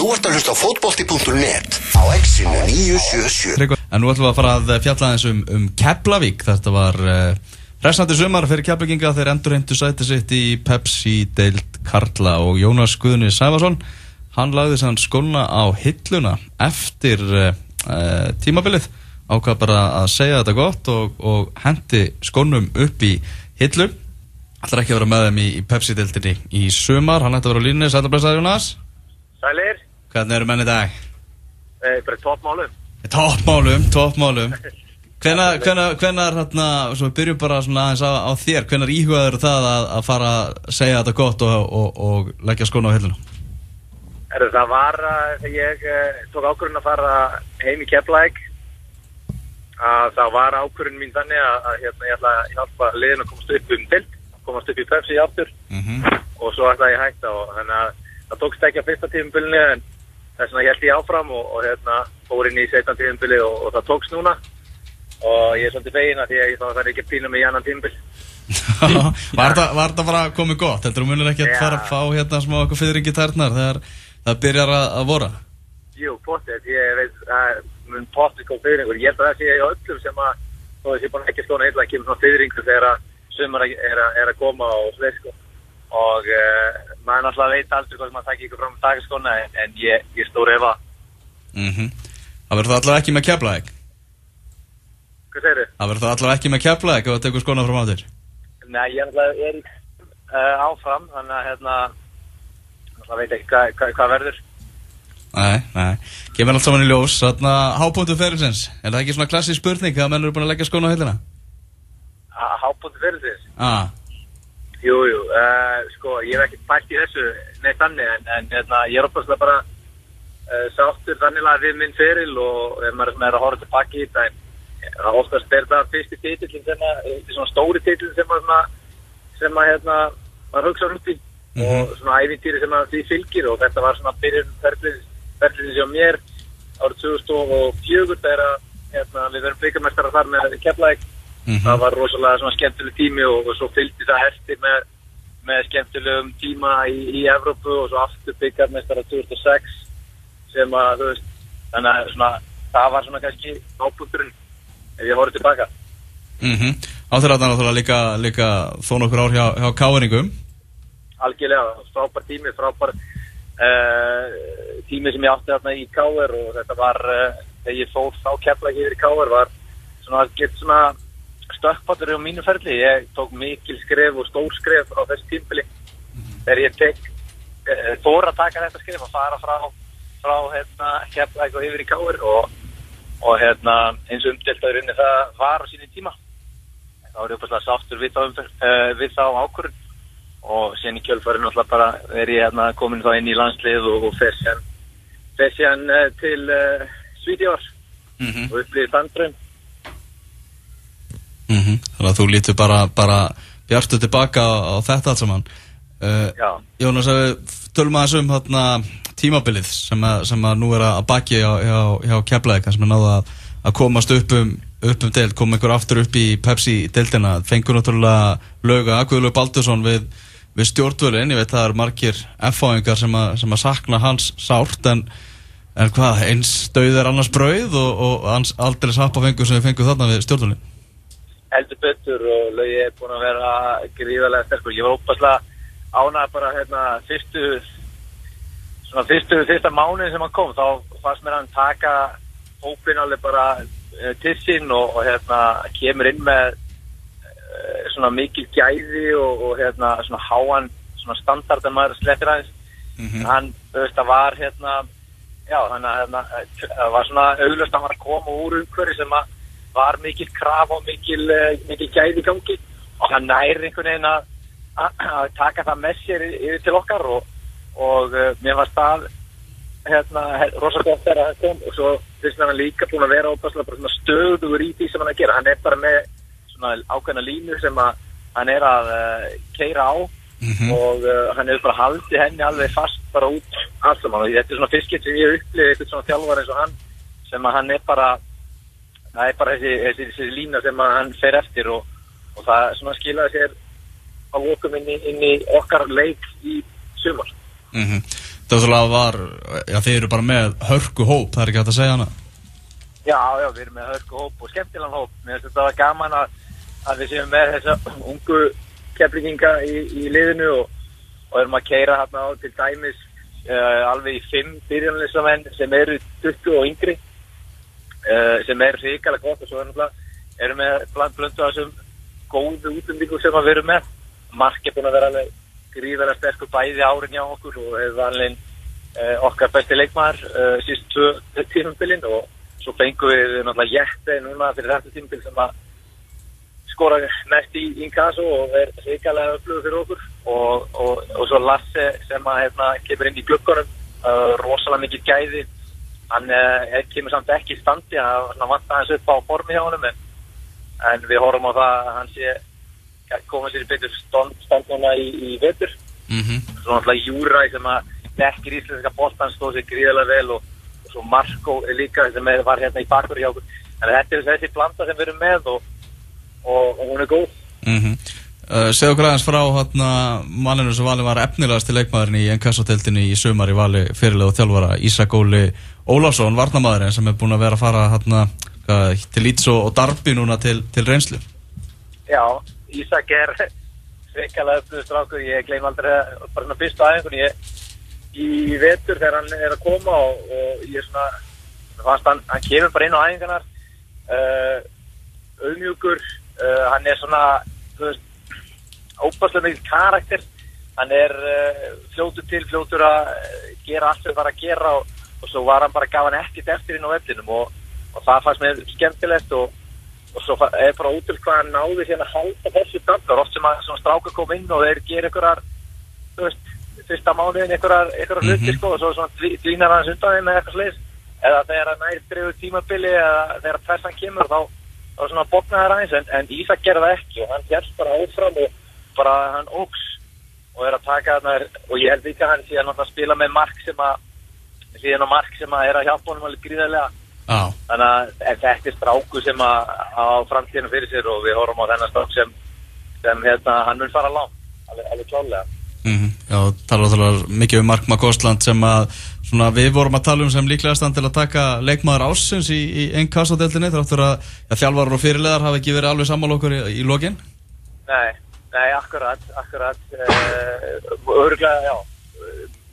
Þú ert að hlusta á fótbolti.net á exinu 977 En nú ætlum við að fara að fjalla aðeins um, um Keflavík. Þetta var uh, resnandi sumar fyrir Keflavíkinga þeir endur heimtu sæti sitt í Pepsi deild Karla og Jónas Guðni Sæfarsson hann lagði sann skóluna á hilluna eftir uh, tímabilið. Ákvað bara að segja þetta gott og, og hendi skónum upp í hillu. Ætlar ekki að vera með þeim í, í Pepsi deildinni í sumar, hann ætti að vera á línni Sætarblæsaður Jónas. Sælir, Hvernig eru menn í dag? eh, bara toppmálum. Toppmálum, toppmálum hvenar, hvenar hérna, við byrjum bara svona aðeins á, á þér Hvenar íhugaður það að, að fara að segja þetta gott og, og, og leggja skóna á hilluna? Herru, það var uh, þegar ég uh, tók ákvörðun að fara heim í Keflæk að það var ákvörðun mín þannig að, að hérna, ég ætla að hjálpa liðin að komast upp um tilt, komast upp í Pepsi aftur Mm -hmm. og svo ætla ég að hætta og þannig að það tókst ekki að fyrsta tíðumbylni en þess vegna held ég áfram og, og hérna fór inn í setna tíðumbylni og, og það tókst núna. Og ég er svolítið fegin að því að ég þá þarf ekki að pína mig í annan tíðumbyl var, það, var það bara komið gott? Heldur þú munir ekki að fara að fá hérna smá eitthvað fyrringi tærnar þegar það byrjar að, að vora? Jú, pottið, ég veit að mun pottið kom fyrringur, ég held að það sé í öllum sem að, þó að ég sé búin að ekki skóna heila, kemur svona fyrringur þegar að sumar er, að- er að koma og sveið sko og uh, maður náttúrulega veit aldrei hvað sem maður takir ykkur fram að taka skóna en, en ég, ég stór efa, Mm Það verður það allavega ekki með keflaðeg hvað segir þið? Það verður það allavega ekki með keflaðeg ef það tekur skóna fram á þér Nei, ég er náttúrulega er uh, áfram, þannig að hérna, náttúrulega veit ekki hvað, hvað, hvað verður. Nei, nei, kemur allt saman í ljós Þarna, hábúntu ferilsins Er það ekki svona klassísk spurning að menn eru búin að leggja skóna á hillina? Hábúndi fyrir þess? Ah, Jú, jú, uh, sko, ég hef ekki pælt í þessu neitt þannig, en, en hérna, ég er opaslega bara uh, sáttur þannig að við minn feril og ef maður er að horfa tilbaki í þetta, en það oftast er það fyrsti titillin sem að, þetta er svona stóri titillin sem að, sem að, hérna, maður hugsa út í og svona æfintýri sem að því fylgir og þetta var svona byrjun ferlið sem mér árið 2004 þegar að, hérna, við verðum byggamestara þar með keflæk mhm. það var rosalega svona skemmtileg tími og, og svo fylgdi það hefti með, með skemmtilegum tíma í, í Evrópu og svo aftur byggjarmestara 2006 sem að þú veist þannig að svona, það var svona kannski ábúndurinn ef ég horfði tilbaka. Mm Á þeirra þetta náttúrulega líka, líka þó nokkur ár hjá, hjá káeringum algjörlega, frábær tími, frábær uh, tími sem ég átti þarna í Káver og þetta var uh, þegar ég fór þá kefla yfir í Káver var svona, gett svona stökkpottur á mínu ferli, ég tók mikil skref og stór skref á þessu tímbili þegar ég tek uh, þóra að taka þetta skref og fara frá frá hérna kefla eitthvað yfir í Káver og, og hérna eins og umdelt að runni það var á síni tíma. Þá er ég uppast sáttur við þá, við þá ákvörðun. Og síðan í kjölfarið náttúrulega bara er ég hérna komin þá inn í landslið og, og fer fer síðan uh, til uh, Svíðjór mm og upplýðið -hmm. Að þú lítur bara, bara bjartu tilbaka á, á þetta allt saman. Uh, Jónas, tölum aðeins um þarna, tímabilið sem að, sem að nú er að baki hjá, hjá, hjá keflaðika sem er náða að, að komast upp um, upp um deild, koma einhver aftur upp í Pepsi deildina, fengur náttúrulega löga Guðlaug Baldursson við, við stjórnvölin, ég veit það er margir F-áingar sem, að- sem að sakna hans sárt en, en hvað, eins döið er annars brauð og, og aldrei sappa fengur sem við fengum þarna við stjórnvölin heldur betur og lögi er búin að vera gríðarlega sterkur. Ég var ópaslega ánað bara hérna fyrstu svona fyrstu, fyrsta mánuðin sem hann kom þá fannst mér hann taka hópin alveg bara uh, til sín og, og hérna kemur inn með uh, svona mikil gæði og, og hérna svona háan svona standard að maður slettir aðeins mm hann, þú veist, það var hérna já, þannig að hérna, það var svona auglust að hann var að koma úr umhverfi sem að var mikil kraf og mikil, eh, mikil gæði gangi. Og hann næri einhvern veginn að að- taka það með sér yfir til okkar og, og uh, mér var stað hérna, he- rosa gott þegar hann kom. Og svo finnst hann líka búin að vera óbærslega stöðugur í því sem hann er að gera. Hann er bara með svona ákveðna línu sem að hann er að uh, keira á. -hmm. og uh, hann hefur bara haldið henni alveg fast bara út allt saman. Og þetta er svona fyrskitt sem ég upplifið eitthvað svona þjálfar eins og hann sem að hann er bara það er bara þessi, þessi, þessi lína sem hann fer eftir og, og það svona skilaði sér á lokum inn inn í okkar leik í sumar. Mm Það var, já þeir eru bara með hörku hóp, það er ekki hægt að segja hana Já, já, við erum með hörku hóp og skemmtilegan hóp. Mér finnst þetta gaman að, að við séum með þessa ungu keflinginga í, í liðinu og, og erum að keira hérna á til dæmis uh, alveg í fimm byrjanlistamenn sem eru 20 og yngri uh, sem er hrikalega gott og svo er erum við bland blöndu að þessum góðu útlendingu sem við erum með. Mark er búin að vera alveg gríðara sterkur bæði árin hjá okkur og hefur alveg uh, okkar besti leikmaður uh, síst tvö tímumbilinn og svo fengum við náttúrulega Jette núna fyrir þetta tímbil sem að skora mest í Inkasso og er reikalega öflugur fyrir okkur og, og, og svo Lasse sem að hefna, kemur inn í uh, rosalega mikið gæði hann uh, kemur samt ekki í standi hann vant aðeins upp á formi hjá hann en, við horfum á það að hann sé koma sér betur stand núna í, í vetur mm -hmm. svo náttúrulega Júræ sem að dekkir íslenska bóttan stóð sér gríðilega vel og svo Marko líka sem var hérna í bakkur hjá okkur en þetta er þessi blanda sem við erum með og, og, og hún er góð mm -hmm. uh, Segðu okkur aðeins frá hérna, manninu sem valið var efnilegast til leikmaðurinn í NKS-hoteltinni í sömar í vali fyrirlega og þjálfara Ísak Óli Ólafsson, varnamæðurinn sem er búin að vera að fara hérna, til Íts og, og Darby núna til, til reynslu? Já, Ísak er sveikalega uppluður strákur, ég gleym aldrei bara svona fyrstu aðeinkunni ég í vetur þegar hann er að koma og, og ég er svona fannst hann, hann kemur bara inn á æfingarnar uh, auðmjúkur uh, hann er svona óbærslega mikil karakter. Hann er uh, fljótur til, fljótur að gera allt sem það var að gera og, og svo var hann bara gaf hann ekkert eftir inn á vellinum og, og það fannst mér skemmtilegt og og svo er bara út til hvað hann náði hérna að halda þessu döndar oft sem að svona stráka kom inn og þeir gera einhverjar þú veist fyrsta mánuðin einhverjar, einhverjar Mhm. hluti sko og svo svona dví- dvínar hans undan þeim með eitthvað sliðis eða þegar hann nær drefur tímabili eða þegar pressan kemur þá, þá svona bóknar það aðeins en, en Ísak gerði ekki og hann hérst bara áfram og bara hann óks og er að taka þarna og ég held líka hann síðan að spila með mark sem að síðan á mark sem að er að hjálpa honum alveg gríðarlega. Já, þannig að en þetta er stráku sem að á framtíðinu fyrir sér og við horfum á þennan strák sem, sem hérna, hann mun fara langt. Alveg, alveg klálega mm já tala ótrúlega mikið um Mark Makosland sem að svona, við vorum að tala um sem líklegastan til að taka leikmaður ásins í, í einn kassadeltinni þráttur að ja, þjálfarar og fyrirlegar hafa ekki verið alveg sammála okkur í, í lokin. Nei, nei, akkurat, akkurat. Uh, örgulega, já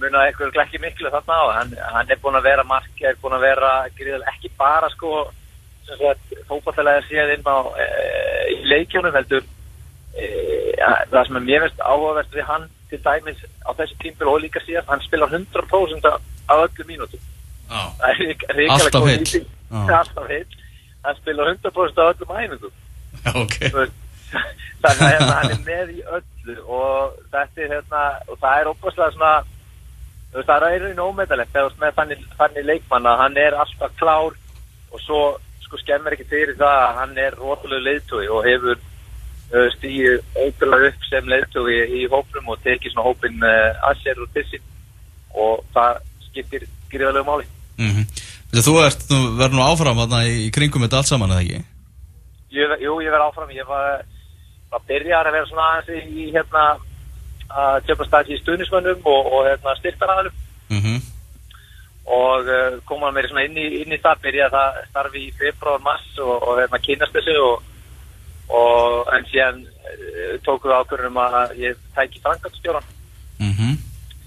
muna eitthvað ekki miklu þarna á hann, hann er búin að vera mark er búin að vera gríðal ekki bara sko fókbaltalega séð inn á uh, í leikjónum heldur uh, það sem er mér veist áhugavert við hann til dæmis á þessi tímbil og líka síðan hann spilar 100% af af öllum mínútum. Já, Það er rík- ríkala Alltaf nýting. Já. alltaf heill. Hann spilar 100% af öllum æfingum já ok. Þú veist, þannig að hérna, hann er með í öllu og þetta er hérna og það er óbúslega svona þú veist, það er þegar þú veist með þannig, þannig leikmann að hann er alltaf klár og svo sko skemmir ekki fyrir það að hann er rótulegu leiðtói og hefur uh, stíð ótrúlega upp sem leiðtói í hópnum og tekið svona hópin uh, að sér og til sín og það skiptir gríðalegu máli. Mm Þú ert, þú verður nú áfram þarna í, í kringum þetta allt saman eða ekki? Jú, ég verð áfram, ég var að byrja að vera svona aðeins í, í hérna að tjöpa stæði í stuðnismönnum og, og hérna styrktaræðum Mm og uh, koma mér inn í, inn í það, byrja það starfi í februar, mars og, og hérna kynast þessu og, og en síðan uh, tókum við ákvörðum að ég tæki frangatstjóran -hmm.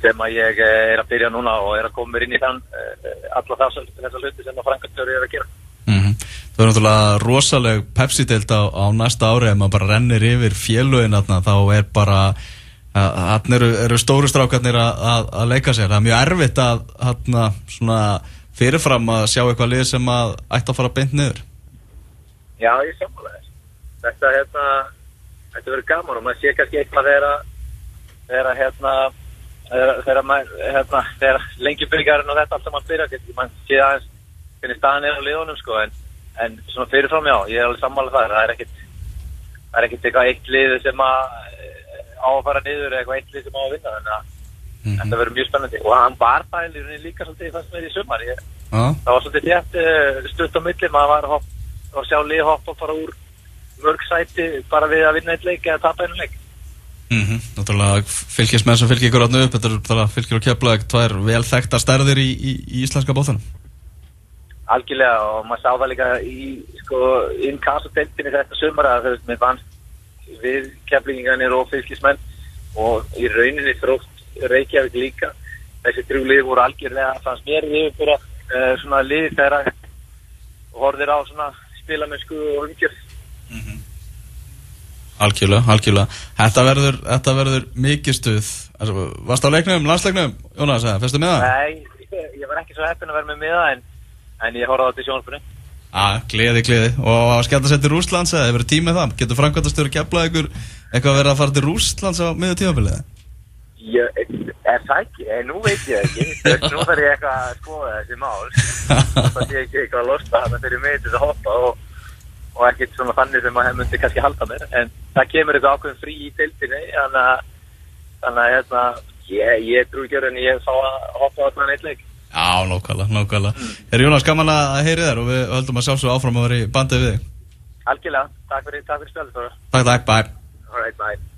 sem að ég uh, er að byrja núna og er að koma mér inn í þann uh, alla þessa, þessa hluti sem að frangatstjóri er að gera. Mm Það er náttúrulega rosaleg Pepsi-deild á, á næsta ári. Ef maður bara rennir yfir félögin þá er bara hann eru, eru stóru strákarnir að, leika sér, það er mjög erfitt að hana, svona fyrirfram að sjá eitthvað lið sem að ætti að fara beint niður. Já, ég sammála þess. Þetta, hérna, þetta verður gaman og maður sé kannski eitthvað þegar að, hérna, þegar, hérna, þegar lengjubyrgarinn og þetta allt saman byrja, maður sé aðeins hvernig staðan er á liðunum, sko, en, en svona fyrirfram, já, ég er alveg sammála það, það er ekkit, það er ekkit eitthvað eitt lið sem að á að fara niður eða eitthvað eitt lið sem á að vinna, þannig að Mhm. þetta verður mjög spennandi. Og hann var það rauninni líka svolítið fannst mér í sumar, ég, Já, það var svolítið þétt uh, stutt á milli, maður var að, að sjá lið hoppa bara úr mörg sæti bara við að vinna eitt leik eða tapa einu leik. Mm Náttúrulega fylgismenn sem fylgir ykkur átnu upp, þetta er fylgir og keflaðið tvær vel þekktar stærðir í, í, í íslenska bóttanum. algjörlega og maður sá það líka í sko við keflingingarnir og fylgismenn og í rauninni þrótt Reykjavík líka þessi þrjú lið voru algjörlega fannst mér við bara uh, svona lið þegar horfðir á svona spilamennsku og umgjörð Algjörlega, algjörlega. Þetta verður, þetta verður mikið stuð. Varst á leiknum, landsleiknum, Jónas, fyrstu með það? Nei, ég, ég var ekki svo heppin að vera með miða en, en ég horfði á þetta í sjónspunni Já, gleði, gleði. Og að skemmt að setja Rúslands, eða hefur tímið það? Getur framkvæmtastjóri keflað ykkur eitthvað að vera að fara til Rúslands á miður tímabilið? Ég, er það ekki? Eh, nú veit ég ekki. Þess, nú þarf ég eitthvað að skoða þessi mál. Það sé ekki eitthvað að losta þarna fyrir mig til að hoppa og, og ekkert svona þannig sem maður myndi kannski halda mér. En það kemur eitthvað ákveðin frí í tildinni, þannig að, þannig að hérna, ég, ég Já, nokkala, nokkala. Er Jónas gaman að heyri þér og við höldum að sjálfsög áfram að vera í bandið við þig. Algjörlega, takk fyrir, takk fyrir spjöldur. Takk, takk, bye. All right, bye.